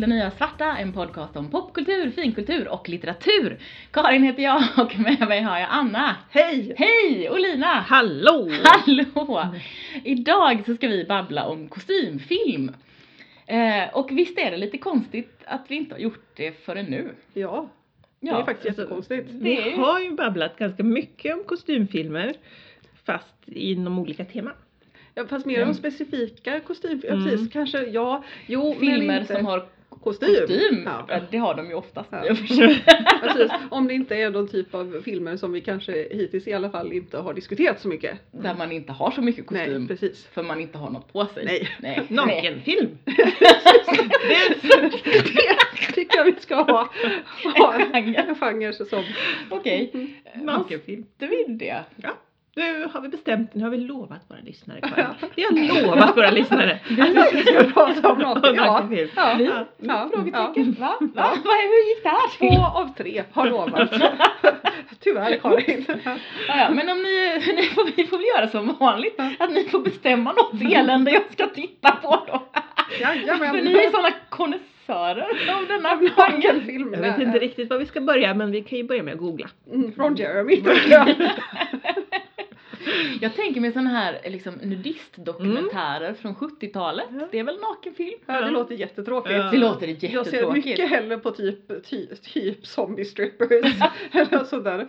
till Det Nya Svarta, en podcast om popkultur, finkultur och litteratur. Karin heter jag och med mig har jag Anna. Hej! Hej! Och Lina. Hallå! Hallå! Idag så ska vi babbla om kostymfilm. Eh, och visst är det lite konstigt att vi inte har gjort det förrän nu? Ja, det Ja, är faktiskt alltså, jättekonstigt. Är Vi har ju babblat ganska mycket om kostymfilmer fast inom olika teman. Ja, fast mer Mm. om specifika kostym, ja, Mm. precis, kanske, ja, jo men Filmer inte som har kostym. kostym. Ja. Det har de ju oftast. Ja. Precis. Om det inte är någon typ av filmer som vi kanske hittills i alla fall inte har diskuterat så mycket. Där man inte har så mycket kostym. Nej, precis. För man inte har något på sig. Nej. Nej. Nakenfilm! Det tycker jag vi ska ha, ha En genre. en genre som Okej. Nakenfilm. Måste vi det? Ja. Nu har vi bestämt, nu har vi lovat våra lyssnare Karin. Vi har lovat våra lyssnare vi ska prata om något. Ja. Ja. Vi? Ja. Ja. Frågetecken. Va? Va? Ja. Va? Hur gick det här Två till? av tre har lovat. Tyvärr Karin. Ja, ja, men om ni, ni får, vi får väl göra som vanligt. Att ni får bestämma något elände jag ska titta på då. Jajamän. För ni är sådana konnässörer av denna genre. Nakenfilm. Jag vet inte riktigt var vi ska börja men vi kan ju börja med att googla. Mm, från Jeremy. Ja. Jag tänker mig sådana här liksom, nudistdokumentärer från 70-talet. Ja. Det är väl nakenfilm? Ja, det låter jättetråkigt. Ja. Det låter Jag ser jättetråkigt. mycket hellre på typ, ty, typ zombie strippers eller sådär.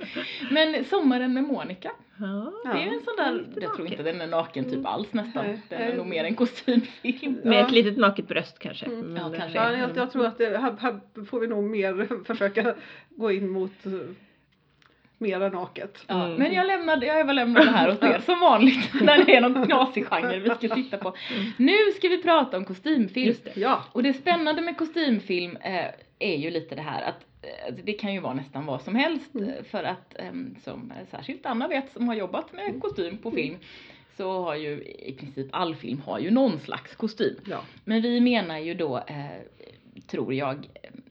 Men Sommaren med Monica. Ja. Det är en sån där, jag tror inte den är naken typ alls nästan. Den är nog mer en kostymfilm. Med Ja. ett litet naket bröst kanske. Mm. Ja, det- kanske. Ja, jag, jag tror att det, här, här får vi nog mer försöka gå in mot mera naket. Ja, Mm. Men jag lämnar, jag överlämnar det här åt er som vanligt när det är någon knasig genre vi ska titta på. Nu ska vi prata om kostymfilm. Just det. Ja, Och det spännande med kostymfilm eh, är ju lite det här att eh, det kan ju vara nästan vad som helst Mm. eh, för att ehm, som eh, särskilt Anna vet som har jobbat med kostym på film så har ju i princip all film har ju någon slags kostym. ja. Men vi menar ju då, eh, tror jag,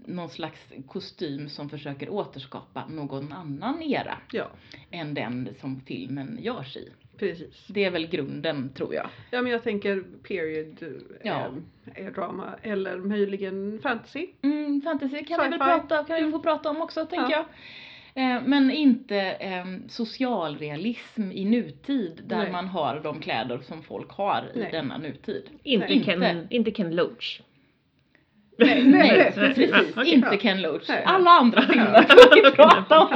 någon slags kostym som försöker återskapa någon annan era ja, än den som filmen görs i. precis. Det är väl grunden tror jag. Ja men jag tänker period Ja. eh, drama eller möjligen fantasy. Mm, fantasy kan vi väl prata, kan vi få prata om också tänker Ja. jag. Eh, men inte eh, socialrealism i nutid där Nej. man har de kläder som folk har i Nej. denna nutid. Inte, Inte. Ken, inte Ken Loach. Nej, Nej, nej, precis. Okej. Inte Ja. Ken Loach. Alla andra filmer får vi prata om.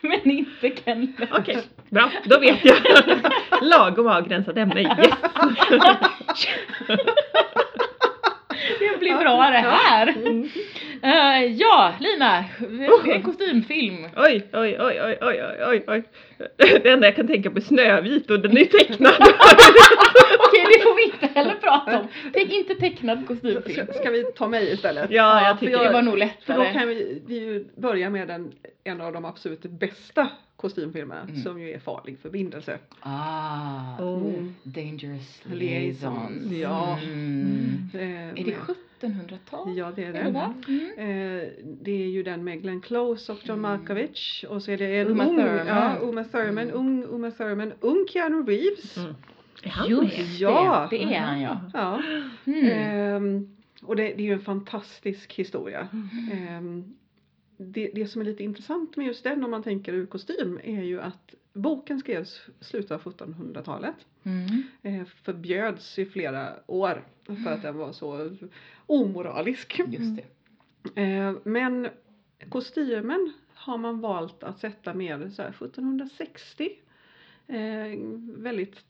Men inte Ken Loach. Okej, bra. Då vet jag. Lagom avgränsat ämne. Yes! Det blir bra det här. Mm. Uh, ja, Lina! En kostymfilm. Oj, oj, oj, oj, oj, oj. Det enda jag kan tänka på är Snövit och den är tecknad. Okej, det får vi inte heller prata om. Tänk inte tecknad kostymfilm. Ska vi ta mig istället? Ja, jag tycker jag, det var nog lättare. För då kan vi, vi ju börja med den, en av de absolut bästa kostymfilmerna mm. som ju är Farlig förbindelse. Ah, oh. Dangerous Liaisons. Ja. Mm. Mm. Är det eh, 70? 1800-tal? Ja, det är den. Är det, mm. Eh, det är ju den med Glenn Close och John mm. Malkovich och så är det en Uma ung, Thurman. Ja, Uma Thurman, mm. ung Uma Thurman, ung Keanu Reeves. Mm. Är han jo. Ja. Det, det är han ja. ja. Ehm, och det, det, är ju en fantastisk historia. Ehm, det, det som är lite intressant med just den om man tänker ur kostym är ju att boken skrevs slutet av 1700-talet. Mm. Eh, förbjöds i flera år för att den var så omoralisk. Just. Eh, men kostymen har man valt att sätta mer så här 1760. Eh, väldigt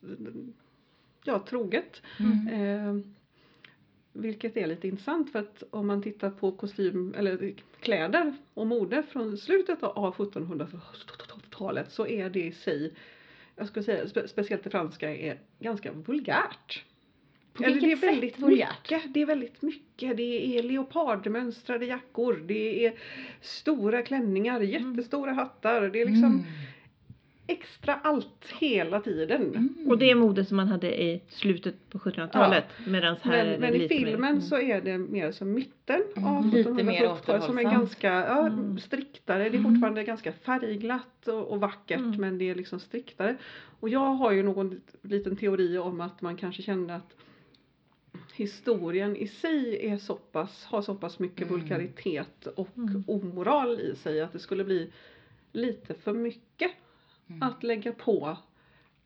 ja, troget. Mm. Eh, vilket är lite intressant för att om man tittar på kostym eller kläder och mode från slutet av 1700-talet så är det i sig, jag skulle säga spe, speciellt det franska, är ganska vulgärt. På Eller vilket det är väldigt sätt vulgärt? mycket. Det är väldigt mycket. Det är leopardmönstrade jackor. Det är stora klänningar, jättestora hattar. Det är liksom Mm. Extra allt hela tiden. Mm. Och det är mode som man hade i slutet på 1700-talet. Medans här är Men, men i lite mer- filmen mm. så är det mer som mitten Mm, av lite mer 1740-talet som är ganska ja, Mm. striktare. Det är Mm. fortfarande ganska färgglatt och, och vackert Mm. men det är liksom striktare. Och jag har ju någon liten teori om att man kanske kände att historien i sig är så pass, har så pass mycket Mm. vulgaritet och Mm. omoral i sig att det skulle bli lite för mycket Mm. att lägga på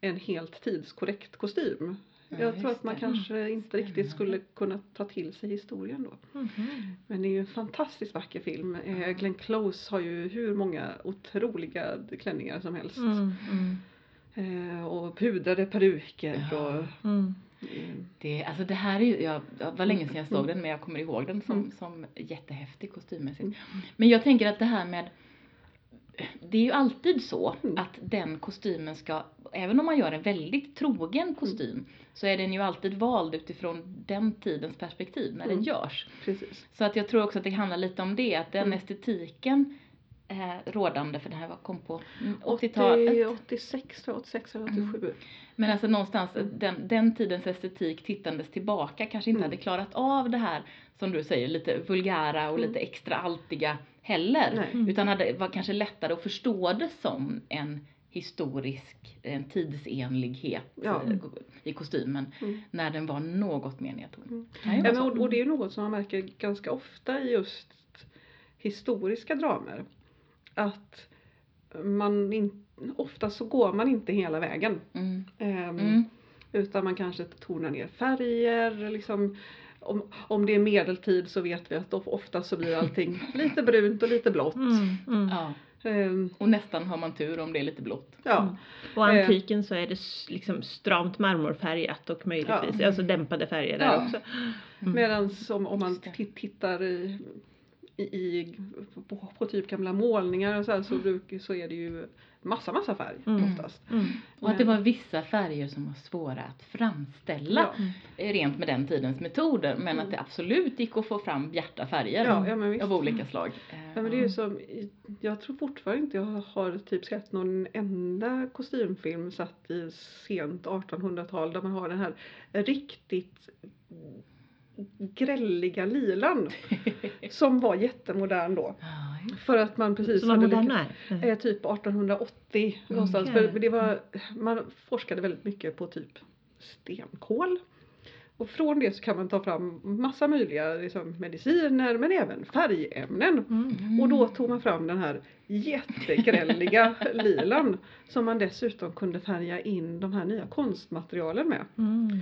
en helt tidskorrekt kostym. Ja, Jag tror att man det. kanske inte riktigt skulle kunna ta till sig historien då. Mhm. Men det är ju en fantastiskt vacker film. Eh, Glenn Close har ju hur många otroliga klänningar som helst. Mm, mm, Eh, och pudrade peruker Ja. och mm. Det, alltså det här är ju, jag, det var länge sedan jag såg den men jag kommer ihåg den som, Mm. som jättehäftig kostymmässigt. Mm. Men jag tänker att det här med det är ju alltid så Mm. att den kostymen ska, även om man gör en väldigt trogen kostym, så är den ju alltid vald utifrån den tidens perspektiv när den Mm. görs. precis. Så att jag tror också att det handlar lite om det, att den Mm. estetiken är rådande, för det här var- kom på mm, 80, 80-talet. 86, tror jag, 86 eller Mm. 87. Men alltså någonstans, Mm. den, den tidens estetik tittandes tillbaka kanske inte Mm. hade klarat av det här, som du säger, lite vulgära och Mm. lite extra altiga heller. Nej. Mm. Utan hade, var kanske lättare att förstå det som en historisk, en tidsenlighet Ja. eh, i kostymen, Mm. när den var något mer nedtonad. Mm. Ja, och, och det är något som man märker ganska ofta i just historiska dramer. Att man in, ofta så går man inte hela vägen. Mm. Mm. Utan man kanske tonar ner färger. Liksom, om, om det är medeltid så vet vi att of- ofta så blir allting lite brunt och lite blått. Mm, mm. Ja. Ehm, Och nästan har man tur om det är lite blått. ja. Mm. Och antiken så är det liksom stramt marmorfärgat och möjligtvis Ja. alltså dämpade färger där Ja. också. Mm. Medan om, om man tittar i, i, i, på, på typ gamla målningar och så, här, så, bruk, så är det ju massa massa färg Mm. oftast. Mm. Och att det var vissa färger som var svåra att framställa. Ja. eh, rent med den tidens metoder men Mm. att det absolut gick att få fram bjärta färger Ja, ja, men visst. av olika slag. Ja, men det är ju som, jag tror fortfarande inte jag har typ sett någon enda kostymfilm satt i sent 1800-tal där man har den här riktigt grälliga lilan som var jättemodern då. För att man precis Som var lyckats- är. Eh, typ 1880 någonstans. Okej. För det var, man forskade väldigt mycket på typ stenkol. Och från det så kan man ta fram massa möjliga liksom, mediciner men även färgämnen. Mm. Och då tog man fram den här jättegrälliga lilan som man dessutom kunde färga in de här nya konstmaterialen med. Mm.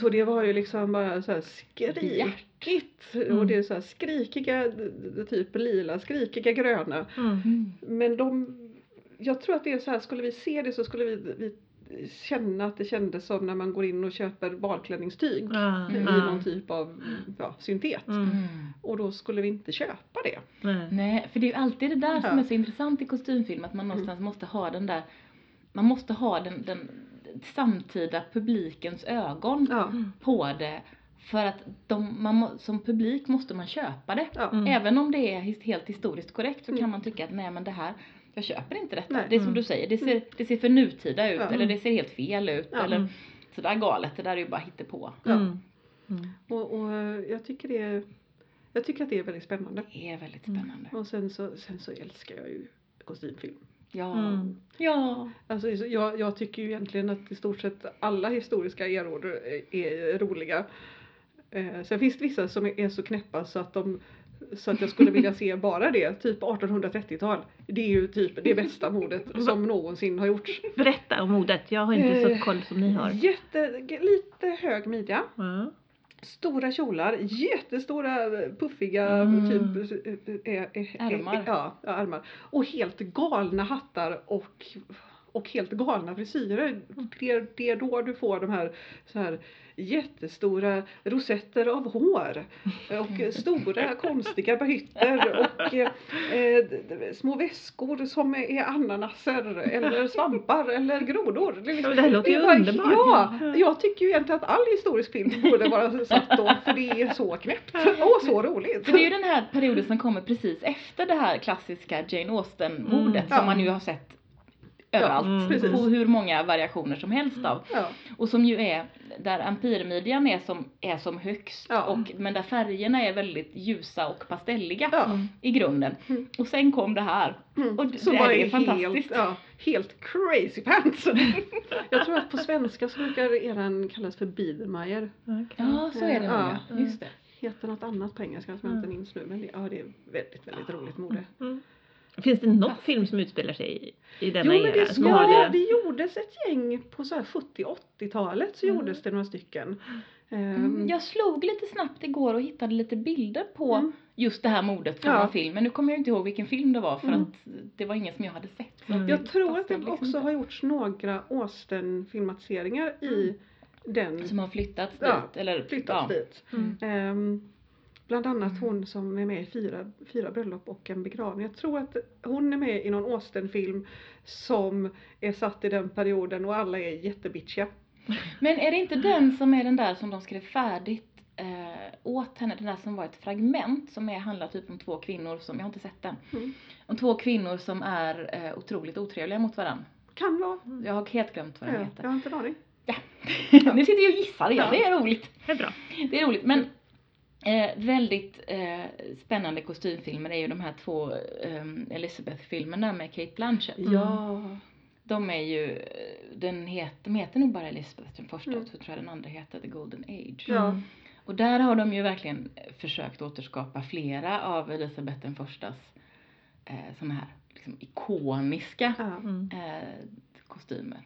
Så det var ju liksom bara så här skrikigt Mm. och det är så här skrikiga, typ lila, skrikiga gröna. Mm. Mm. Men de, jag tror att det är så här, skulle vi se det så skulle vi, vi känna att det kändes som när man går in och köper badklänningstyg Ja, i ja. någon typ av ja, syntet. Mm. Mm. Och då skulle vi inte köpa det. Nej. Nej, för det är ju alltid det där som är så intressant i kostymfilm att man någonstans måste ha den där man måste ha den, den samtida publikens ögon Ja. Mm. på det för att de, man, som publik måste man köpa det. Ja. Mm. Även om det är helt historiskt korrekt så Mm. kan man tycka att nej men det här, jag köper inte detta. Nej. Det är som Mm. du säger, det ser, det ser för nutida ut eller det ser helt fel ut eller Mm. sådär galet, det där är ju bara hittepå. Mm. Mm. Och, och jag tycker det är, jag tycker att det är väldigt spännande. Det är väldigt Mm. spännande. Och sen så, sen så älskar jag ju kostymfilm. Ja. Mm. Ja. Alltså så jag, jag tycker ju egentligen att i stort sett alla historiska eror är, är roliga. Eh, sen finns det vissa som är, är så knäppa så att de så att jag skulle vilja se bara det, typ 1830-tal. Det är ju typ det bästa modet som någonsin har gjorts. Berätta om modet, jag har inte Eh, så koll som ni har. Jätte, lite hög midja, Ja. stora kjolar, jättestora puffiga Mm. typ eh, eh, eh, Ärmar. Ja, ja, ärmar. Och helt galna hattar och, och helt galna frisyrer. Det, det är då du får de här, så här jättestora rosetter av hår och stora konstiga bahytter och eh, små väskor som är ananaser eller svampar eller grodor. Det, liksom- det här låter ju underbart. Ja, jag tycker ju egentligen att all historisk film borde vara satt då för det är så knäppt och så roligt. För det är ju den här perioden som kommer precis efter det här klassiska Jane Austen-mordet Mm. som Ja. man ju har sett överallt. Mm, på hur många variationer som helst av. Ja, Och som ju är där empiremidjan är som, är som högst Ja. och, men där färgerna är väldigt ljusa och pastelliga Ja. Mm. i grunden. Mm. Och sen kom det här. Mm. Och det- som det är är fantastiskt. helt, ja, helt crazy pants. jag tror att på svenska så brukar eran kallas för Biedermeier. Okej. Ja, så är det ja. Just det. Heter något annat på engelska som jag inte minns nu men det, ja, det är väldigt, väldigt roligt mode. Mm. Finns det någon film som utspelar sig i, i denna Jo men era? det, Som ja, har det gjordes ett gäng på så här 70-80-talet så Mm. gjordes det några stycken. Mm, Ehm, jag slog lite snabbt igår och hittade lite bilder på Mm. just det här mordet från Ja. en film. Men nu kommer jag inte ihåg vilken film det var för Mm. att det var ingen som jag hade sett. Mm. Jag tror att det liksom också inte. har gjorts några Austen-filmatiseringar i den Som har flyttats Ja, dit. Eller, flyttats ja. dit. Mm. Bland annat hon som är med i fyra, fyra bröllop och en begravning. Jag tror att hon är med i någon Austen-film som är satt i den perioden och alla är jättebitchiga. Men är det inte den som är den där som de skrev färdigt eh, åt henne? Den där som var ett fragment som är, handlar typ om två kvinnor som, jag har inte sett den. Mm. Om två kvinnor som är eh, otroligt otrevliga mot varandra. Kan vara. Jag har helt glömt vad den Ja, heter. jag har inte en aning. nu sitter jag och gissar igen, Ja. det är roligt. Det är bra. Det är roligt men eh, väldigt eh, spännande kostymfilmer är ju de här två eh, Elizabeth-filmerna med Kate Blanchett. Mm. Ja. De är ju, den het, de heter nog bara Elizabeth den första Mm. och så tror jag den andra heter The Golden Age. Ja. Mm. Och där har de ju verkligen försökt återskapa flera av Elisabeth den förstas eh, sådana här liksom, ikoniska Ja. Mm. eh, kostymer.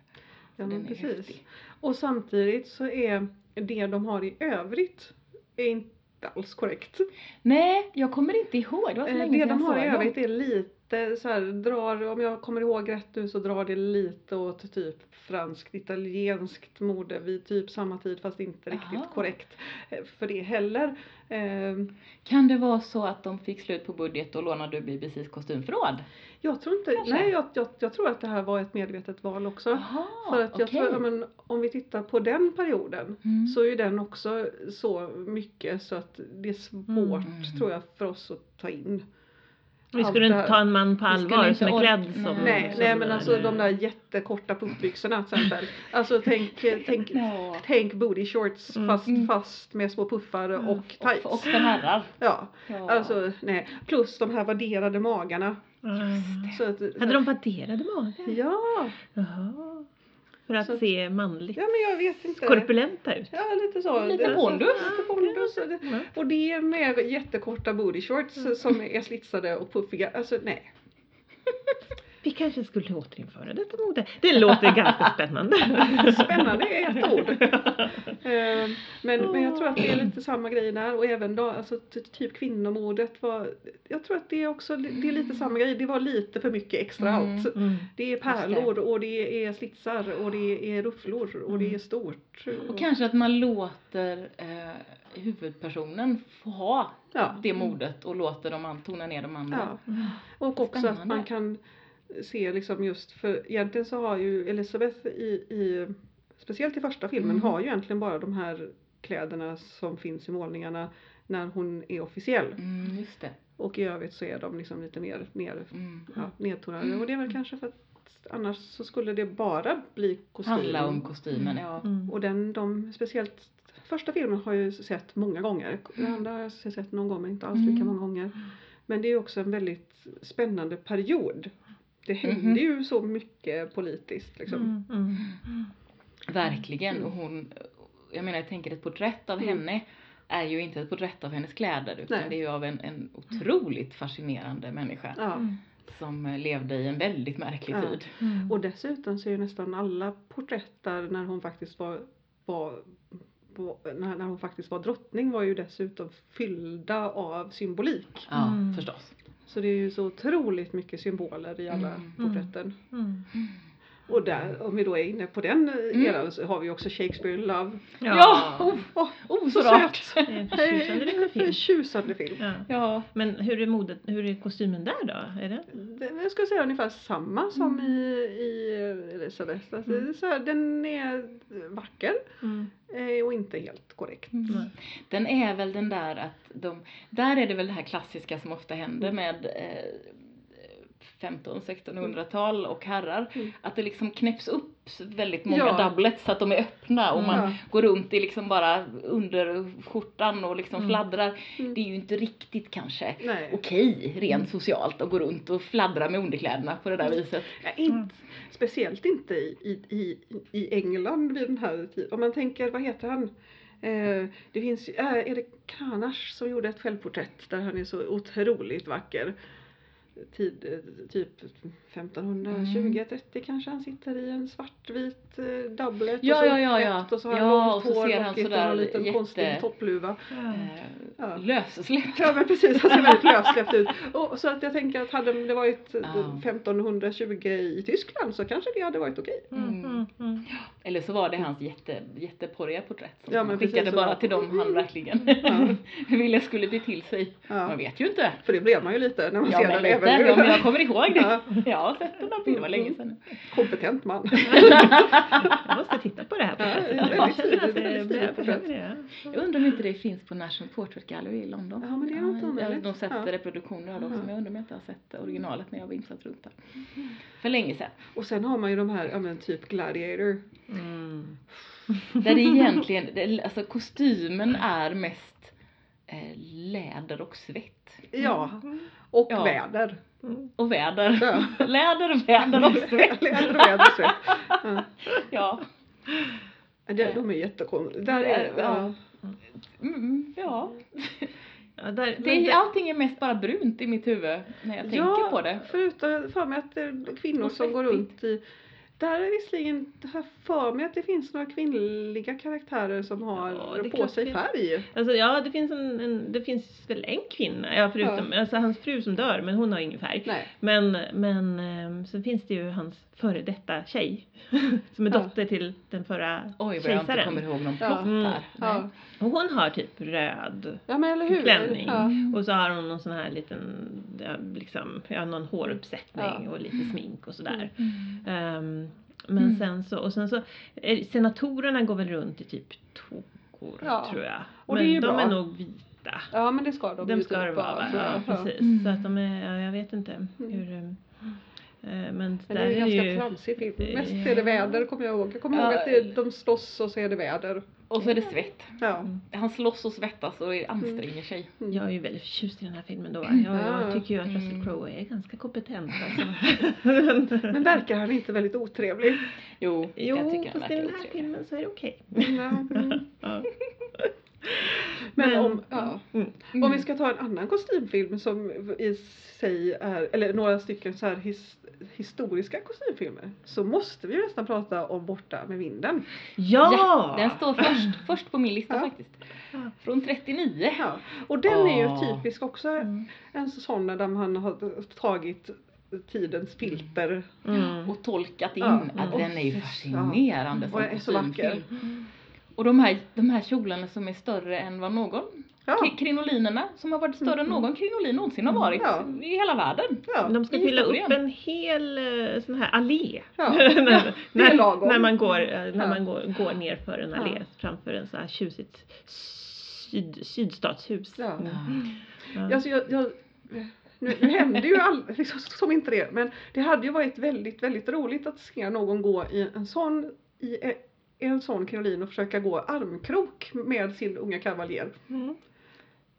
Ja, men är precis. häftig. Och samtidigt så är det de har i övrigt är inte alls korrekt. Nej, jag kommer inte ihåg. Det var så Eh, länge Det sedan de jag har i övrigt är lite så här, drar, om jag kommer ihåg rätt nu så drar det lite åt typ franskt, italienskt mode vid typ samma tid fast inte riktigt korrekt eh, för det heller. Ehm, Kan det vara så att de fick slut på budget och lånade BBCs kostymförråd? Jag tror inte, Kanske. nej jag, jag, jag tror att det här var ett medvetet val också. Jaha, För att jag okej. tror, ja, men, om vi tittar på den perioden Mm. så är den också så mycket så att det är svårt Mm. tror jag för oss att ta in. Vi skulle inte här. ta en man på allvar som är klädd som Nej. Som nej men alltså de där jättekorta puffbyxorna till exempel. Alltså tänk, tänk, Ja. tänk booty shorts Mm. fast, Mm. fast med små puffar Mm. och tights. Och, och för herrar. Ja, Ja. alltså nej. Plus de här värderade magarna. Mm. Så att, Hade de vadderade magar? Ja, Jaha. För att Så- se manligt ja men jag vet inte. korpulenta ut? Ja lite så. Lite pondus. Lite pondus. och det- Ja. Och det är med jättekorta booty shorts Mm. som är slitsade och puffiga. Alltså nej. Vi kanske skulle återinföra detta mode. Det låter ganska spännande. Spännande är ett ord. Eh, men, men jag tror att det är lite samma grej där och även då, alltså ty- typ kvinnomodet var, jag tror att det är också, det är lite samma grej, det var lite för mycket extra Mm. allt. Mm. Det är pärlor och det är slitsar och det är rufflor och det är stort. Och kanske att man låter eh, huvudpersonen få ha ja. det modet och låter dem an- tona ner de andra. ja. Och också att Spännande. man kan se liksom just, för egentligen så har ju Elisabeth i, i speciellt i första filmen, Mm. har ju egentligen bara de här kläderna som finns i målningarna när hon är officiell. Mm, just det. Och i övrigt så är de liksom lite mer, mer Mm. ja, nedtonade. Och det är väl kanske för att annars så skulle det bara bli kostym. Handla om kostymen, ja. Mm. Och den, de, speciellt första filmen har jag ju sett många gånger. Den andra har jag sett någon gång men inte alls lika Mm. många gånger. Men det är också en väldigt spännande period. Det hände Mhm. ju så mycket politiskt liksom. Mm. Mm. Verkligen. Mm. Och hon, jag menar jag tänker ett porträtt av Mm. henne är ju inte ett porträtt av hennes kläder utan Nej. det är ju av en, en otroligt fascinerande människa Ja. Som eh, levde i en väldigt märklig Ja. tid. Mm. Och dessutom så är ju nästan alla porträtt där när hon faktiskt var, var var- när, när hon faktiskt var drottning var ju dessutom fyllda av symbolik. Ja, Mm. förstås. Så det är ju så otroligt mycket symboler i alla Mm. porträtten. Mm. Och där, om vi då är inne på den Mm. eran så har vi också Shakespeare in Love. Ja, oh, Åh, oh, så rart. Det är en förtjusande liten film. Ja. Ja, Men hur är modet, hur är kostymen där då? Är det? Det- Jag skulle säga ungefär samma som Mm. i, i Elisabeth. Alltså, Mm. så här, den är vacker Mm. eh, och inte helt korrekt. Mm. Nej. Den är väl den där att de, där är det väl det här klassiska som ofta händer med eh, 15-1600-tal och herrar. Mm. Att det liksom knäpps upp väldigt många Ja. doublets så att de är öppna och man går runt i liksom bara under skjortan och liksom Mm. fladdrar. Mm. Det är ju inte riktigt kanske Nej. okej rent socialt att gå runt och fladdra med underkläderna på det där viset. Ja, inte, Mm. Speciellt inte i, i, i, i England vid den här tiden. Om man tänker, vad heter han? Eh, det finns ju- äh, är det Kanash som gjorde ett självporträtt där han är så otroligt vacker. Tid, eh, typ 1520-30 kanske han sitter i en svartvit eh, doublet Ja, och så ja, ja, ja. och så har han Ja, långt och så hår ser han och en liten jätte- konstig toppluva. Ja. Eh, Ja. Lössläppt. Ja men precis, han ser väldigt lössläppt ut. Och, så att jag tänker att hade det varit Ja. 1520 i Tyskland så kanske det hade varit okej. Mm, mm, mm. Eller så var det hans jätte, jätteporriga porträtt som Ja, han skickade bara till dem han verkligen Ja. ville skulle bli till sig. Ja. Man vet ju inte. För det blev man ju lite när man Ja ser den lite, även ja, men jag kommer ihåg det. Ja. Jag har sett den där filmen, det var länge sedan. kompetent man. Jag måste titta på det här porträttet. Jag undrar om inte det finns på National Portrait Gallery i London. Ja, men det är ja, omöjligt. De sätter Ja. reproduktioner av det också, Ja. men jag undrar om jag inte har sett originalet när jag var insatt runt där. För länge sedan. Och sen har man ju de här, ja men typ Gladiator. Mm. Där det egentligen, alltså kostymen är mest eh, läder och svett. Ja, och Ja. väder. Mm. Och väder. Ja. Läder, väder och svett. Läder väder och svett. Ja. Ja. Det, de är jättekonstiga. Där är, ja. Mm, ja. Ja, där, Det är, allting är mest bara brunt i mitt huvud när jag tänker på det. förutom för mig att det är kvinnor som går runt i där är visserligen, har för mig att det finns några kvinnliga karaktärer som har Ja, på sig det- färg. Alltså ja, det finns en, en det finns väl en kvinna, ja förutom, alltså hans fru som dör, men hon har ingen färg. Nej. Men, men ehm, så finns det ju hans före detta tjej, som är Ja. dotter till den förra Oj vad jag inte kejsaren. kommer ihåg någon Ja. plott Mm. här. Nej. Ja. Och hon har typ röd ja, men eller hur. klänning. Ja. Och så har hon någon sån här liten, ja, liksom, ja någon håruppsättning Ja. och lite smink och sådär. Mm. Ehm, men Mm. sen så, och sen så, eh, senatorerna går väl runt i typ tokor Ja. tror jag. Och men det är ju de bra. är nog vita. ja, men det ska de De ska typ det vara, ja precis. Mm. Så att de är, ja, jag vet inte Mm. hur eh, men, Men där det är en är ganska ju tramsig film. det- Mest är det väder kommer jag ihåg. Jag kommer ihåg Ja. att det, de slåss och så är det väder. Och så är det svett. Ja. Han slåss och svettas och anstränger sig. Mm. jag är ju väldigt förtjust i den här filmen då. Jag, Ja. jag tycker ju att Mm. Russell Crowe är ganska kompetent alltså. Men verkar han inte väldigt otrevlig? Jo, Jo, jag tycker han fast i verkar den här otrevlig. filmen så är det okej. Ja. Mm. Ja. Men, Men- om, ja. Mm. om vi ska ta en annan kostymfilm som i sig är, eller några stycken så här his, historiska kostymfilmer så måste vi nästan prata om Borta med vinden. Ja! Den står först, först på min lista Ja. faktiskt. Ja. Från 39. Ja. Och den är ju typisk också Mm. en sån där man har tagit tidens filter Mm. Och tolkat in Ja. att den är ju Ja. fascinerande och som är så vacker. kostymfilm. Och de här, de här kjolarna som är större än vad någon Ja. Kri- Krinolinerna som har varit större än Mm. någon krinolin någonsin har varit Ja. i hela världen. Ja. De ska I fylla upp historien. en hel eh, sån här allé. Ja. när, när, när man går, eh, när Ja. man går, går ner för en allé Ja. framför en så här tjusigt syd, sydstatshus. Ja. Mm. Alltså jag, jag, nu, nu händer ju all, liksom, som inte det, men det hade ju varit väldigt, väldigt roligt att se någon gå i en sån, i e- en sån krinolin och försöka gå armkrok med sin unga kavaljer. Mm.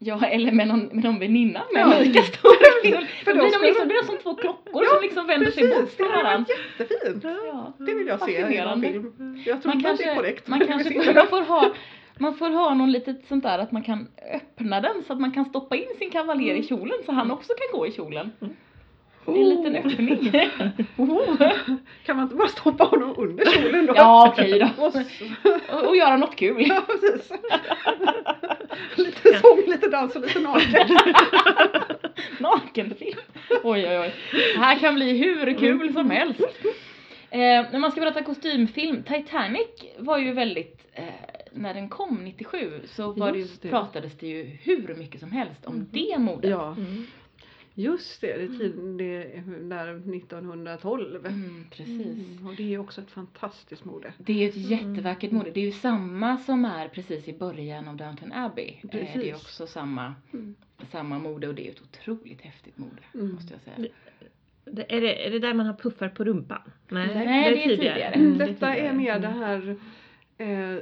Ja, eller med någon, med någon väninna med Ja. lika stor kvinna. För Då blir de liksom, de- är som två klockor Ja, som liksom vänder sig bort Precis, från varandra. jättefint. Ja. Det vill jag se i någon film. Jag tror Man inte att det är kanske, korrekt. man kanske se man får ha man får ha någon litet sånt där att man kan öppna den så att man kan stoppa in sin kavaljer Mm. i kjolen så han också kan gå i kjolen. Det är en liten öppning. Oh. Kan man inte bara stoppa honom under kjolen då? Ja, okej då. Och och, göra något kul. Ja, precis. lite sång, lite dans och lite naken. Nakenfilm. Oj oj oj. Det här kan bli hur kul som helst. Eh, när man ska berätta kostymfilm, Titanic var ju väldigt, eh, när den kom 97 så var det ju, det. pratades det ju hur mycket som helst om Mhm. det modet. Ja, Mm. Just det. Det är det är där 1912. Mm, precis. Mm, och det är också ett fantastiskt mode. Det är ett Mm. jättevackert mode. Det är ju samma som är precis i början av Downton Abbey. Eh, det är Precis. också samma, Mm. samma mode och det är ett otroligt häftigt mode Mm. måste jag säga. Det, är, det, är det där man har puffar på rumpan? Nej, det är tidigare. Mm, det Detta är tidigare. mer det Mm. här eh,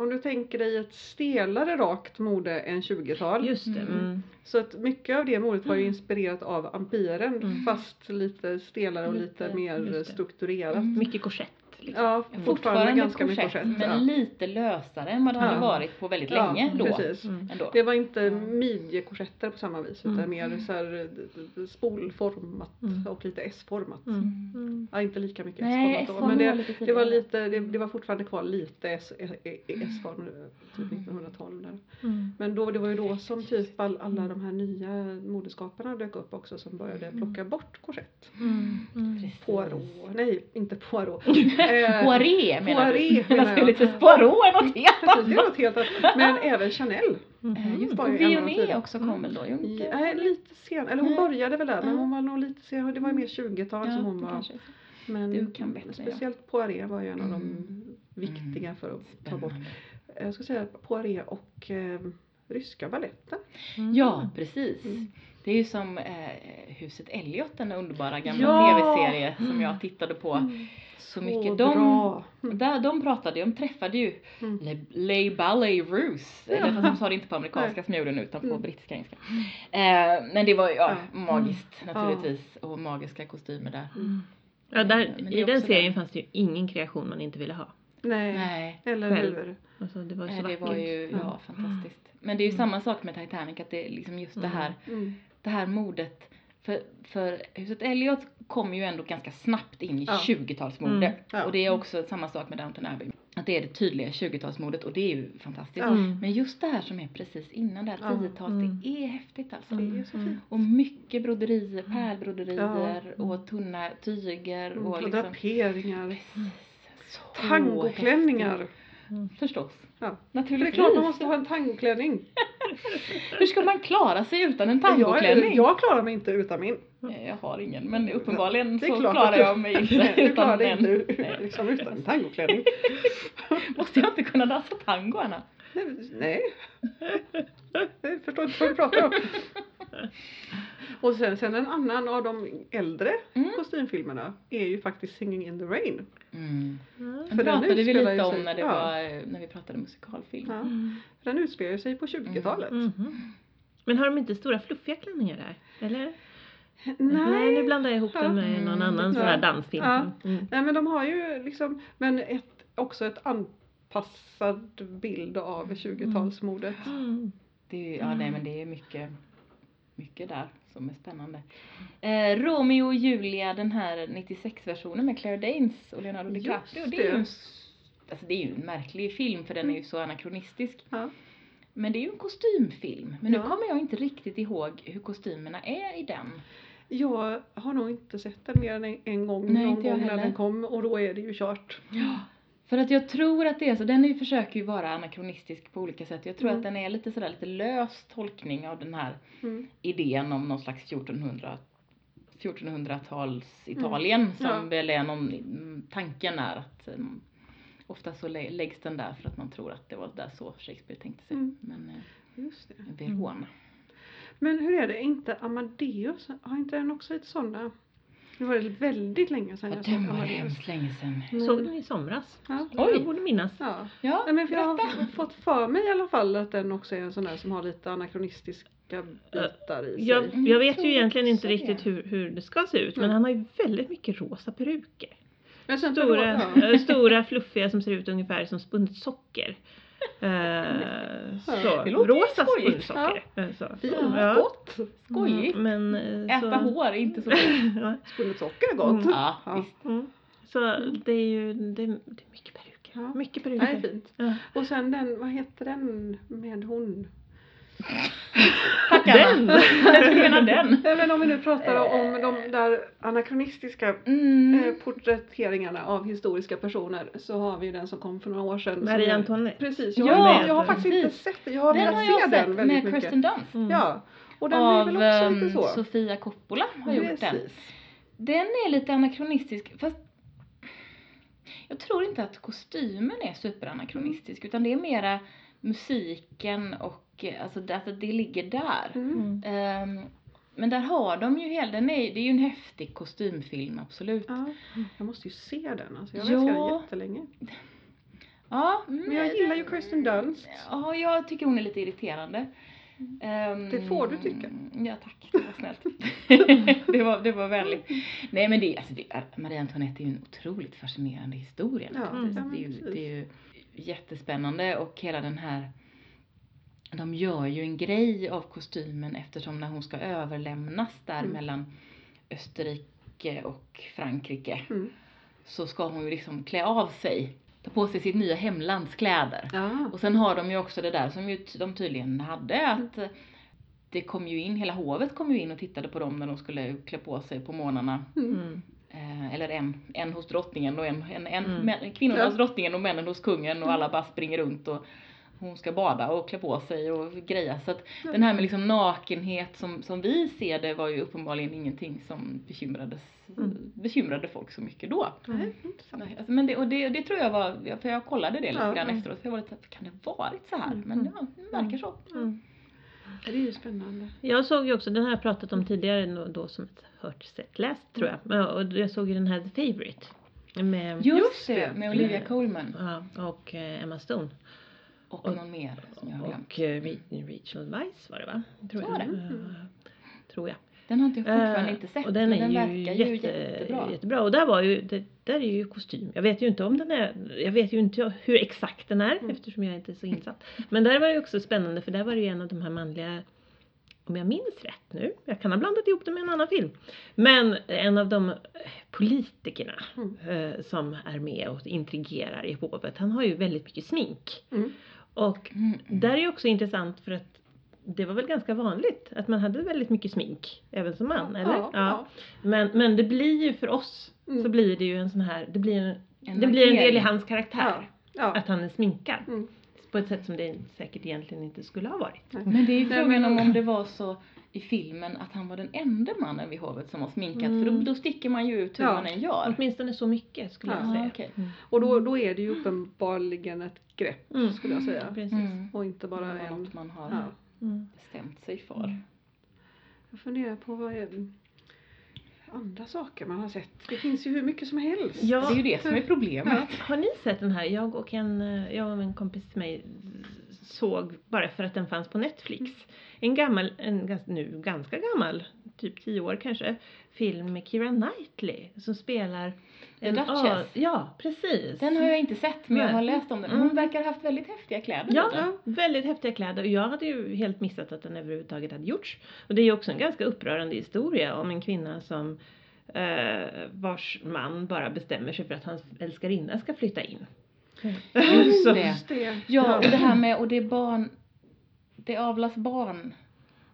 om du tänker dig ett stelare rakt mode än 20-tal. Just det. Mm. Mm. Så att mycket av det modet var ju inspirerat av ampiren Mm. fast lite stelare och Lite, lite mer strukturerat. Mm. Mycket korsett. Liksom. Ja, fortfarande, ganska mycket korsett. men Ja. lite lösare än vad det hade Ja. varit på väldigt Ja, länge då. precis. Mm. Ändå. Det var inte Ja. midjekorsetter på samma vis utan Mm. mer så här spolformat Mm. och lite S-format. Mm. Mm. Mm. Ja, inte lika mycket Nej, S-format då, men det, lite det var lite, det, det var fortfarande kvar lite S- eh, eh, S-form typ Mm. 1912 där. Mm. Men då, det var ju då som typ all, alla de här nya modeskaparna dök upp också som började Mm. plocka bort korsett. Mm. Mm. Poirot, nej inte Poirot. Eh, Poiré menar Poiré du? Naturligtvis. Poirot är något helt Precis, det är annat. något helt annat. Men även Chanel. Eh, Just Och också kom väl då? Inte- nej, lite sen, eller hon Nej. började väl där men Ja. hon var nog lite sen, det var ju mer 20-tal Ja, som hon var. Men Du kan bättre, ja. speciellt Poiré var ju en av de Mm. viktiga för att ta bort. Spännande. Jag ska säga Poiré och eh, ryska baletten. Mm. Ja, precis. Mm. Det är ju som eh, Huset Elliot, den underbara gamla Ja! tv-serie som jag tittade på så mycket. De, bra. Mm. där, de pratade ju, de träffade ju Mm. Le, Le Ballet Russe, Ja. eller fast de sa det inte på amerikanska som jag gjorde nu utan på Mm. brittiska engelska. Eh, men det var ju ja, Ja. magiskt naturligtvis och magiska kostymer där. Mm. Ja, där, Men är I den serien där- fanns det ju ingen kreation man inte ville ha. Nej. Nej, eller Själv. hur. Alltså, det var så nej, det vackert. var ju ja, Ja. fantastiskt. Men det är ju Mm. samma sak med Titanic, att det är liksom just det Mm. här Mm. det här modet. För, för huset Elliot kom ju ändå ganska snabbt in i Ja. 20-talsmode. Mm, ja. Och det är också samma sak med Downton Abbey. Att det är det tydliga 20-talsmodet och det är ju fantastiskt. Mm. Men just det här som är precis innan det här Ja. 10-talet, Mm. det är häftigt alltså. Det är så fint. Och mycket broderier, pärlbroderier och tunna tyger Mm. och Och liksom. draperingar. Tangoklänningar. häftigt. Förstås. Ja. För det är Naturligtvis. klart man måste ha en tangoklänning. Hur ska man klara sig utan en Jag, tangoklänning? jag klarar mig inte utan min. Jag har ingen, men uppenbarligen så klarar du- jag mig inte Du utan klarar dig den. inte liksom, utan en tangoklänning. Måste jag inte kunna dansa tango, Anna? Nej. Nej. Jag förstår inte vad du pratar om. Och sen, sen en annan av de äldre Mm. kostymfilmerna är ju faktiskt Singing in the Rain. Mm. Mm. Den För den pratade vi lite om sig- när, det ja. var, när vi pratade musikalfilm. Ja. Mm. Den utspelar sig på 20-talet. Mhm. Men har de inte stora fluffiga klänningar där? Eller? Nej. nu blandar jag ihop Ja. dem med någon Mm. annan sån Ja. här dansfilm. Ja. Mm. Nej men de har ju liksom, men ett, också ett anpassad bild av 20-talsmodet. Mm. Det ja, nej, men det är mycket, mycket där som är spännande. Eh, Romeo och Julia, den här 96-versionen med Claire Danes och Leonardo Just DiCaprio. Det är, ju det. en, alltså, det är ju en märklig film för den är ju så anakronistisk. Ja. Men det är ju en kostymfilm. Men nu Ja. kommer jag inte riktigt ihåg hur kostymerna är i den. Jag har nog inte sett den mer än en, en gång Nej, någon gång när den kom och då är det ju kört. Ja. För att jag tror att det är så, den försöker ju vara anakronistisk på olika sätt. Jag tror Mm. att den är lite sådär lite lös tolkning av den här Mm. idén om någon slags 1400 1400-tals Italien som Ja. väl är någon, mm, tanken är att um, ofta så lä- läggs den där för att man tror att det var där så Shakespeare tänkte sig. Mm. Men eh, Just det. Verona. Men hur är det, inte Amadeus, har inte den också lite sådana? Det var väldigt länge sedan Ja, jag såg den var hemskt länge sedan. Men- Såg den i somras? Ja. Oj. Jag borde minnas. Ja. Ja, Nej, men för jag har fått för mig i alla fall att den också är en sån där som har lite anakronistiska bitar i sig. Jag, Mm, jag vet ju egentligen också inte riktigt det. hur, hur det ska se ut men Mm. han har ju väldigt mycket rosa peruker. Stora, stora fluffiga som ser ut ungefär som spunnet socker. Eh, så, Det rosa skojigt. spunnet socker. Eh, Så. Fint, Ja. gott. Skojigt. Mm, men, eh, Äta så, hår är inte så ja. Spunnet socker är gott. Mm. Ja, Ja. visst. mm. Så det är ju det är, det är mycket peruker. Ja. Mycket Det är peruker. fint. Ja. Och sen den, vad heter den med hon? Tack Den! Jag menar den. Nej men om vi nu pratar om de där anakronistiska Mm. eh, porträtteringarna av historiska personer så har vi ju den som kom för några år sedan. Marie är- Antoinette. Precis, jag, Ja, har, jag har faktiskt precis. inte sett den. Jag har Den velat har se jag den sett väldigt med mycket. Kirsten Dunst. Mm. Ja, och den är Av väl också lite ehm, så. Sofia Coppola har gjort den. Precis. Den är lite anakronistisk fast jag tror inte att kostymen är superanakronistisk utan det är mera musiken och alltså det, att det ligger där. Mm. Mm. Ehm, men där har de ju hela, den är, det är ju en häftig kostymfilm absolut. Ja, jag måste ju se den alltså. Jag Ja. har älskat den jättelänge. Ja, mm, Men jag gillar ju Kirsten Dunst. Ja, jag tycker hon är lite irriterande. Ehm, Det får du tycka. Ja tack, det var snällt. det, var, det var vänligt. Nej men det, alltså det, är- Marie Antoinette är ju en otroligt fascinerande historia. Ja, ja, men det, är ju, det är ju jättespännande och hela den här de gör ju en grej av kostymen eftersom när hon ska överlämnas där Mm. mellan Österrike och Frankrike Mm. så ska hon ju liksom klä av sig, ta på sig sitt nya hemlands kläder. Ja. Och sen har de ju också det där som ju de tydligen hade att eh, det kom ju in, hela hovet kom ju in och tittade på dem när de skulle klä på sig på morgnarna. Mm. Mm. Eh, eller en, en hos drottningen och en, en, en Mm. män, kvinnorna Ja. hos drottningen och männen hos kungen och alla bara springer runt och hon ska bada och klä på sig och greja. Så att den här med liksom nakenhet som, som vi ser det var ju uppenbarligen ingenting som bekymrades, Mm. bekymrade folk så mycket då. Intressant. Nej, Alltså, men det, och det, det tror jag var, för jag kollade det lite Ja. grann Mm. efteråt, för jag var lite såhär, kan det varit så här? Mm. Men ja, det verkar så. Mm. Ja, Det är ju spännande. Jag såg ju också, den har jag pratat om tidigare då som ett hört, sett, läst tror jag. Och jag såg ju den här The Favourite. Med, Just, det, med Olivia Mm. Colman ja, och eh, Emma Stone. Och, Och- någon mer som jag har glömt. Och eh, Re- Rachel Weisz var det va? Tror Så jag. det. Eh, tror jag. Den har inte jag fortfarande Eh, inte sett, och den men är den verkar ju jätte, jättebra. jättebra. Och där var ju, det, där är ju kostym. Jag vet ju inte om den är, jag vet ju inte hur exakt den är Mm. eftersom jag inte är så insatt. Men där var det ju också spännande för där var det ju en av de här manliga om jag minns rätt nu, jag kan ha blandat ihop det med en annan film. Men en av de politikerna Mm. eh, som är med och intrigerar i hovet, han har ju väldigt mycket smink. Mm. Och Mm. där är ju också intressant för att det var väl ganska vanligt att man hade väldigt mycket smink även som man, eller? Ja, ja. Men, men det blir ju för oss Mm. så blir det ju en sån här, det blir en, En det blir en del i hans karaktär. Ja. Ja. Att han är sminkad. Mm. På ett sätt som det säkert egentligen inte skulle ha varit. Men det är ju frågan om det var så i filmen att han var den enda mannen vid hovet som var sminkad. För Mm. då, då sticker man ju ut hur Ja. man än gör. Åtminstone så mycket skulle Ja. jag Ja, säga. okej. Mm. Och då, då är det ju uppenbarligen ett grepp Mm. skulle jag säga. Precis. Mm. Och inte bara en. något man har Ja. Mm. bestämt sig för. Mm. Jag funderar på vad är andra saker man har sett. Det finns ju hur mycket som helst. Ja. Det är ju det som är problemet. Har ni sett den här? Jag och en, eh, jag och en kompis till mig såg bara för att den fanns på Netflix. En gammal, en nu ganska gammal, typ 10 år kanske, film med Keira Knightley som spelar The Duchess. ja, precis. Den har jag inte sett men jag Nej. har läst om den. Hon Mm. verkar ha haft väldigt häftiga kläder. Ja, eller? väldigt häftiga kläder och jag hade ju helt missat att den överhuvudtaget hade gjorts. Och det är ju också en ganska upprörande historia om en kvinna som eh, vars man bara bestämmer sig för att hans älskarinna ska flytta in. Just det. Ja, och det här med, och det är barn, det avlas barn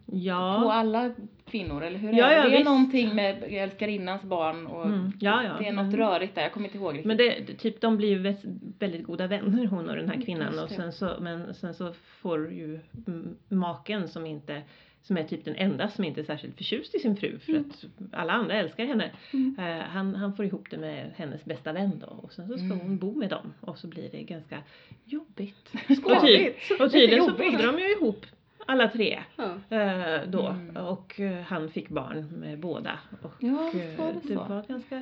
på Ja, alla kvinnor, eller hur Ja, är det? ja, det är visst. någonting med älskarinnans barn och Mm, ja, det är något Men- rörigt där, jag kommer inte ihåg riktigt. men det, typ de blir ju vä- väldigt goda vänner hon och den här kvinnan Just och sen så, men sen så får ju mm, maken som inte som är typ den enda som inte är särskilt förtjust i sin fru för Mm. att alla andra älskar henne. Mm. Eh, han, han får ihop det med hennes bästa vän då och sen så ska Mm. hon bo med dem och så blir det ganska jobbigt. Skavigt. och tydligen så bodde de ju ihop alla tre Ja. eh, då Mm. och eh, han fick barn med båda. Och, Ja, visst var eh, det det var ganska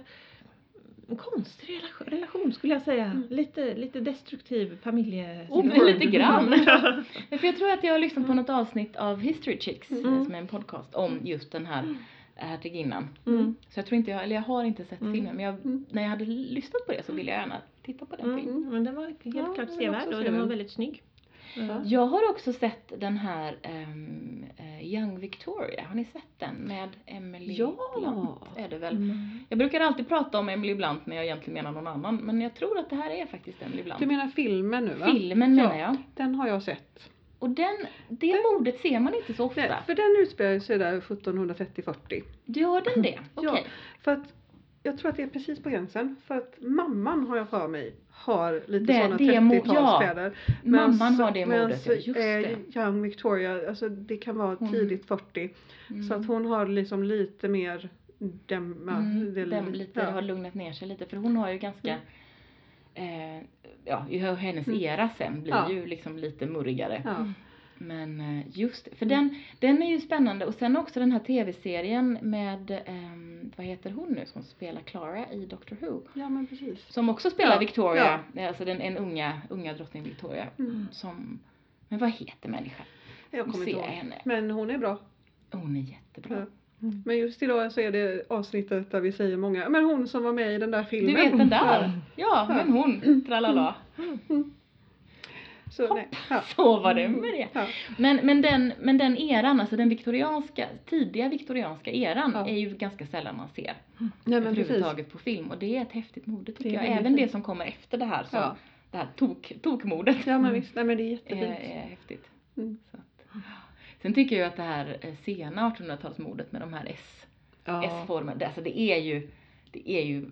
en konstig relation, relation skulle jag säga. Mm. Lite, lite destruktiv familje... Oh, lite grann. För jag tror att jag har lyssnat på något avsnitt av History Chicks, Mm. som är en podcast om just den här hertiginnan. Mm. Så jag tror inte jag, eller jag har inte sett Mm. filmen, men jag, Mm. när jag hade lyssnat på det så ville jag gärna titta på den filmen. Mm. Men den var helt Ja, klart sevärd och den var väldigt snygg. Ja. Jag har också sett den här eh, Young Victoria, har ni sett den? Med Emily Ja. Blunt är det väl? Mm. Jag brukar alltid prata om Emily Blunt när jag egentligen menar någon annan, men jag tror att det här är faktiskt Emily Blunt. Du menar filmen nu va? Filmen menar Ja. jag. Den har jag sett. Och den, det mordet ser man inte så ofta. Nej, för den utspelar sig där 1730-40. Gör den det? Okej. Ja. För att jag tror att det är precis på gränsen. För att mamman har jag för mig har lite sådana det mo- 30-talskläder. Mamman har det modet, ja, just det. Young Victoria, alltså det kan vara Hon- tidigt 40. Mm. Så att hon har liksom lite mer dämma. Mm, det- den lite, ja. har lugnat ner sig lite för hon har ju ganska eh, Ja, hennes Mm. era sen blir Ja. ju liksom lite murrigare. Ja. Men eh, just för den, den är ju spännande och sen också den här tv-serien med, ehm, vad heter hon nu som spelar Clara i Doctor Who? Ja men precis. Som också spelar Ja, Victoria, alltså den, en unga, unga drottning Victoria. Mm. Som, men vad heter människan? Jag kommer inte ihåg. henne. Men hon är bra. Hon är jättebra. Ja. Men just idag så är det avsnittet där vi säger många, men hon som var med i den där Du filmen. vet den Ja. där? Ja, men hon, tralala. Så, nej. Ja. Så var det med det. Ja. Men, men, den, men den eran, alltså den viktorianska, tidiga viktorianska eran Ja. är ju ganska sällan man ser Nej men precis. överhuvudtaget på film och det är ett häftigt mode tycker är jag. Även det som kommer efter det här, som, det här tok, tokmodet Ja men visst, nej men det är är, jättefint. är häftigt. Mm. Så att, sen tycker jag att det här eh, sena 1800-talsmodet med de här S, S-formerna, alltså det är ju, det är ju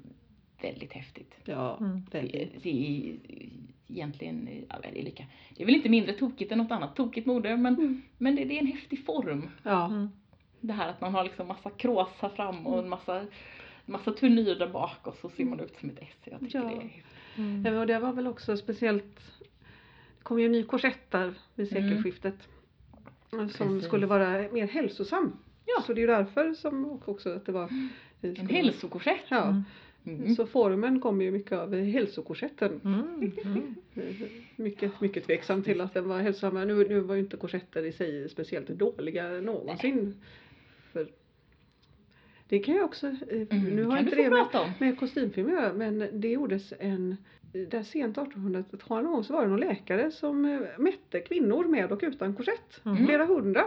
väldigt häftigt. ja Mm. Det, väldigt. det är egentligen, ja, det är lika, det är väl inte mindre tokigt än något annat tokigt mode men, Mm. men det, det är en häftig form. Ja. Mm. Det här att man har liksom massa krås här fram och en massa, massa turnyr där bak och så ser man ut som ett S. Jag tycker Ja. det är. Mm. Men och det var väl också speciellt, det kom ju en ny korsett där vid Mm. sekelskiftet. Som Precis. skulle vara mer hälsosam. Ja. Så det är ju därför som också att det var En hälsokorsett. Ja. Mm. Mm. Så formen kommer ju mycket av hälsokorsetten. Mm. Mm. Mycket, mycket tveksam till att den var hälsosam. Nu, nu var ju inte korsetter i sig speciellt dåliga någonsin. För det kan jag också, eh, Mm, nu har inte det med, om. med kostymfilm göra, men det gjordes en där sent 1800-tal någon så var det någon läkare som eh, mätte kvinnor med och utan korsett. Mm. Flera hundra.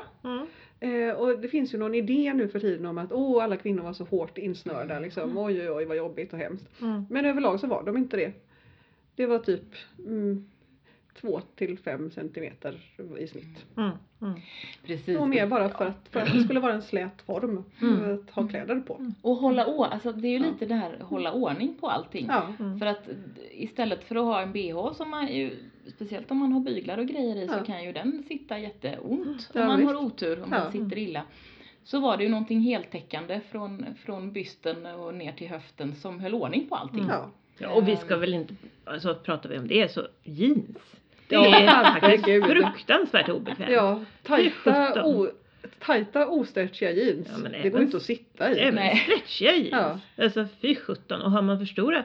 Mm. Eh, och det finns ju någon idé nu för tiden om att åh alla kvinnor var så hårt insnörda liksom. Oj oj oj vad jobbigt och hemskt. Mm. Men överlag så var de inte det. Det var typ mm, 2 till 5 centimeter i snitt. Mm. Mm. Precis. Och mer bara för att, för att det skulle vara en slät form Mm. att ha kläder på. Och hålla å, alltså det är ju lite det här hålla ordning på allting. Ja, Mm. För att istället för att ha en bh som man ju, speciellt om man har byglar och grejer i så Ja. kan ju den sitta jätteont Ja, om man visst. har otur, om Ja. man sitter illa. Så var det ju någonting heltäckande från, från bysten och ner till höften som höll ordning på allting. Mm. ja. Ja, och vi ska väl inte, alltså pratar vi om det så jeans. Det Ja, är faktiskt fruktansvärt obekvämt. ja tajta, o, tajta ostretchiga jeans. Ja, men det även- går inte att sitta i. Även Nej. stretchiga jeans. Ja. Alltså fy sjutton. Och har man för stora.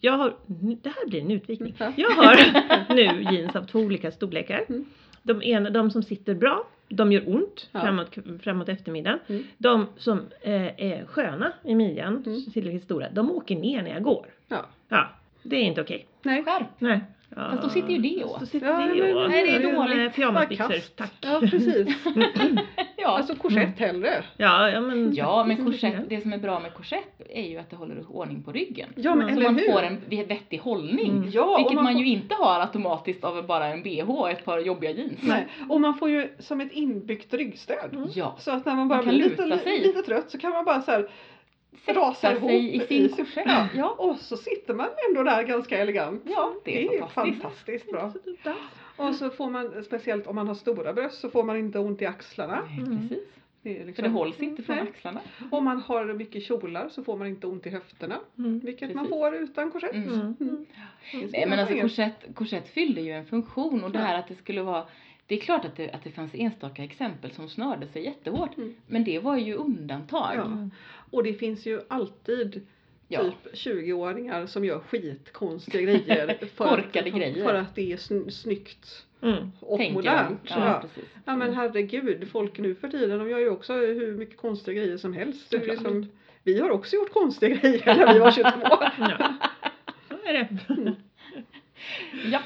Jag har, det här blir en utvikning. Ja. Jag har nu jeans av två olika storlekar. Mm. De, ena, de som sitter bra, de gör ont Ja. framåt, framåt eftermiddagen. Mm. De som eh, är sköna i midjan, Mm. tillräckligt stora, de åker ner när jag går. Ja. Ja, det är inte okej. Nej. Skärp! Nej. Ja. Fast då sitter ju det åt. Då sitter Ja, det åt. Nej, det är dåligt. med Pyjamasbyxor, tack. Ja precis. Ja. Alltså korsett hellre. Ja, ja men. Ja, men korsett, det som är bra med korsett är ju att det håller ordning på ryggen. Ja men Mm. Så eller man hur? får en vettig hållning. Mm. Ja, vilket man, får- ju inte har automatiskt av bara en bh och ett par jobbiga jeans. Nej. Och man får ju som ett inbyggt ryggstöd. Mm. Ja. Så att när man bara Man blir lite, lite trött så kan man bara så här rasa Sätta ihop sig i sin korsett. Ja. Och så sitter man ändå där ganska elegant. Ja, det är ju fantastiskt. fantastiskt bra. Och så får man, speciellt om man har stora bröst, så får man inte ont i axlarna. Nej, Mm. Precis. Det är För liksom, det hålls inte från Nej. axlarna. Om man har mycket kjolar så får man inte ont i höfterna. Mm. Vilket man Precis. får utan korsett. Mm. Mm. Mm. Nej men alltså korsett, korsett fyllde ju en funktion och det här att det skulle vara det är klart att det, att det fanns enstaka exempel som snörde sig jättehårt. Mm. Men det var ju undantag. Ja. Och det finns ju alltid Ja. typ 20-åringar som gör skitkonstiga grejer. För Korkade att, grejer. För att det är sn- snyggt Mm. och Tänker modernt. de. Ja, Ja. Ja men herregud, folk nu för tiden de gör ju också hur mycket konstiga grejer som helst. Det är liksom, vi har också gjort konstiga grejer när vi var 22. Ja. Så är det. Japp.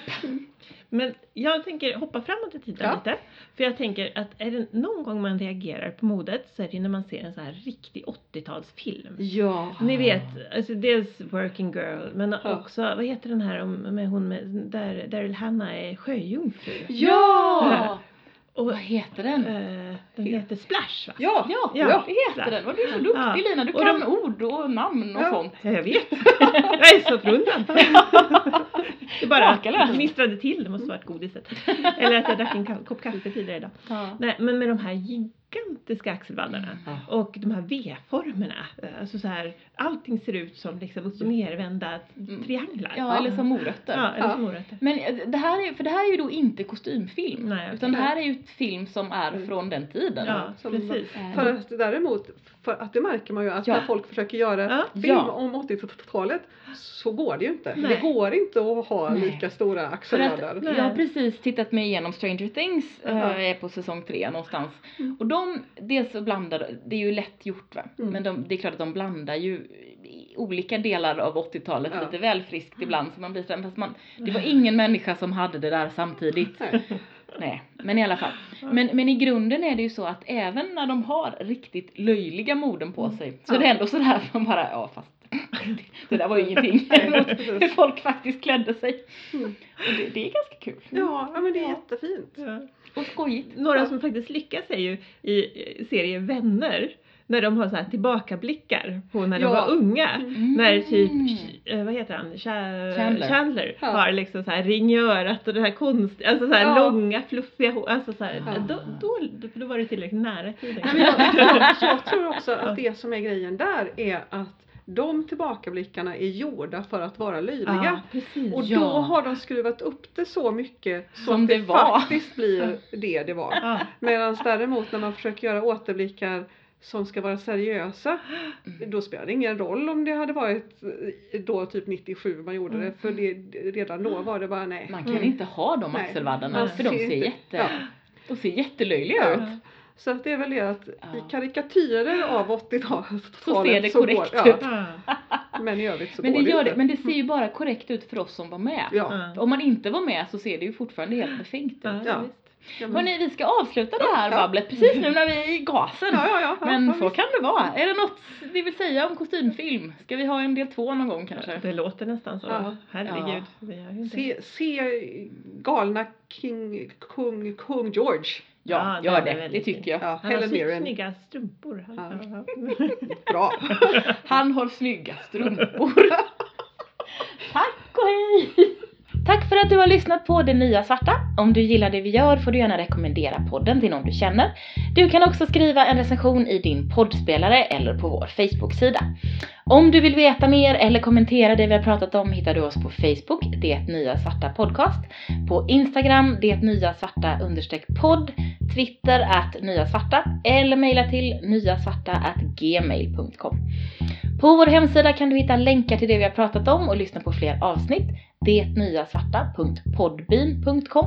Men jag tänker hoppa framåt i tiden Ja. lite. För jag tänker att är det någon gång man reagerar på modet så är det när man ser en så här riktig 80-talsfilm. Ja. Ni vet, alltså dels Working Girl men Ja. också, vad heter den här om, med hon med, där Daryl Hannah är sjöjungfru? Ja! Och Vad heter den? eh, den heter Splash va? Ja. Ja, Ja. det heter den. Vad du är så duktig Ja. Lina, du Och kan de- ord och namn och Ja. sånt. Ja, jag vet. Jag är så förundrad. Det bara Makalöst. gnistrade till, det måste varit godiset. Eller att jag drack en kopp kaffe tidigare idag. Ja. Nej, men med de här gigantiska axelvaddarna. Ja. Och de här V-formerna. Alltså så här, allting ser ut som liksom upp och nervända Mm. trianglar. Ja, eller som morötter. Ja, eller Ja. som morötter. Men eh, det här är, för det här är ju då inte kostymfilm. Nej, okej. utan det här är ju ett film som är Mm. från den tiden. Ja, som- precis. Eh, För att däremot, för att det märker man ju att Ja. när folk försöker göra Ja. film om 80-talet så går det ju inte. Nej. Det går inte att ha Nej. lika stora Nej. jag har precis tittat mig igenom Stranger Things, eh, Jaha. är på säsong tre någonstans. Mm. Och de, dels så blandar, det är ju lätt gjort va, Mm. men de, det är klart att de blandar ju olika delar av 80-talet Ja. lite väl friskt ibland så man blir så, fast man, det var ingen människa som hade det där samtidigt. Nej. Men i alla fall. Men, men i grunden är det ju så att även när de har riktigt löjliga morden på sig så är det ändå sådär att man bara, ja fast det där var ju ingenting mot hur folk faktiskt klädde sig. Mm. Och det, det är ganska kul. Ja, ja, men det är Ja. jättefint. Ja. Och skojigt. Några som faktiskt lyckas är ju i eh, serien Vänner. När de har så här tillbakablickar på när de Ja. var unga. Mm. När typ, eh, vad heter han, Cha- Chandler. Chandler Ja. har liksom så här ring i örat och det här konst, alltså så här Ja. långa fluffiga hår, alltså så här, då, då, då var det tillräckligt nära tiden. Nej, men jag, jag tror också att det som är grejen där är att de tillbakablickarna är gjorda för att vara löjliga. Ja. Och Ja. då har de skruvat upp det så mycket så Som att det, det faktiskt blir det det var. Ja. Medan däremot när man försöker göra återblickar som ska vara seriösa, Mm. då spelar det ingen roll om det hade varit eh, då typ 97 man gjorde det, för det, redan då var det bara nej. Man kan Mm. inte ha de axelvaddarna för de ser inte- jätte, de ser jättelöjliga ut. Så att det är väl det att Ja. i karikatyrer av 80-talet Så ser det går- korrekt ja, ut. Ja. Men i övrigt så Men det, går det gör inte. det, men det ser ju bara korrekt ut för oss som var med. Ja. Om man inte var med så ser det ju fortfarande helt befängt ut. Ja, Ja. men- Hörni, vi ska avsluta det här Ja. babblet precis nu när vi är i gasen. ja, ja, ja, Men ja, så visst. kan det vara. Är det något ni vill säga om kostymfilm? Ska vi ha en del två någon gång kanske? Det låter nästan så. Ja. Herregud. Se, se galna King, kung, kung George. Ja, Ja, gör det det. Det tycker jag. Ja, Han har Helen Mirren. snygga strumpor. Ja. Bra. Han har snygga strumpor. Tack och hej! Tack för att du har lyssnat på Det Nya Svarta. Om du gillar det vi gör får du gärna rekommendera podden till någon du känner. Du kan också skriva en recension i din poddspelare eller på vår Facebook-sida. Om du vill veta mer eller kommentera det vi har pratat om hittar du oss på Facebook, Det Nya Svarta Podcast, på Instagram, Det Nya Svarta understreck podd, Twitter att Nya Svarta eller mejla till nyasvarta at gmail.com. På vår hemsida kan du hitta länkar till det vi har pratat om och lyssna på fler avsnitt. Detnyasvarta.podbean.com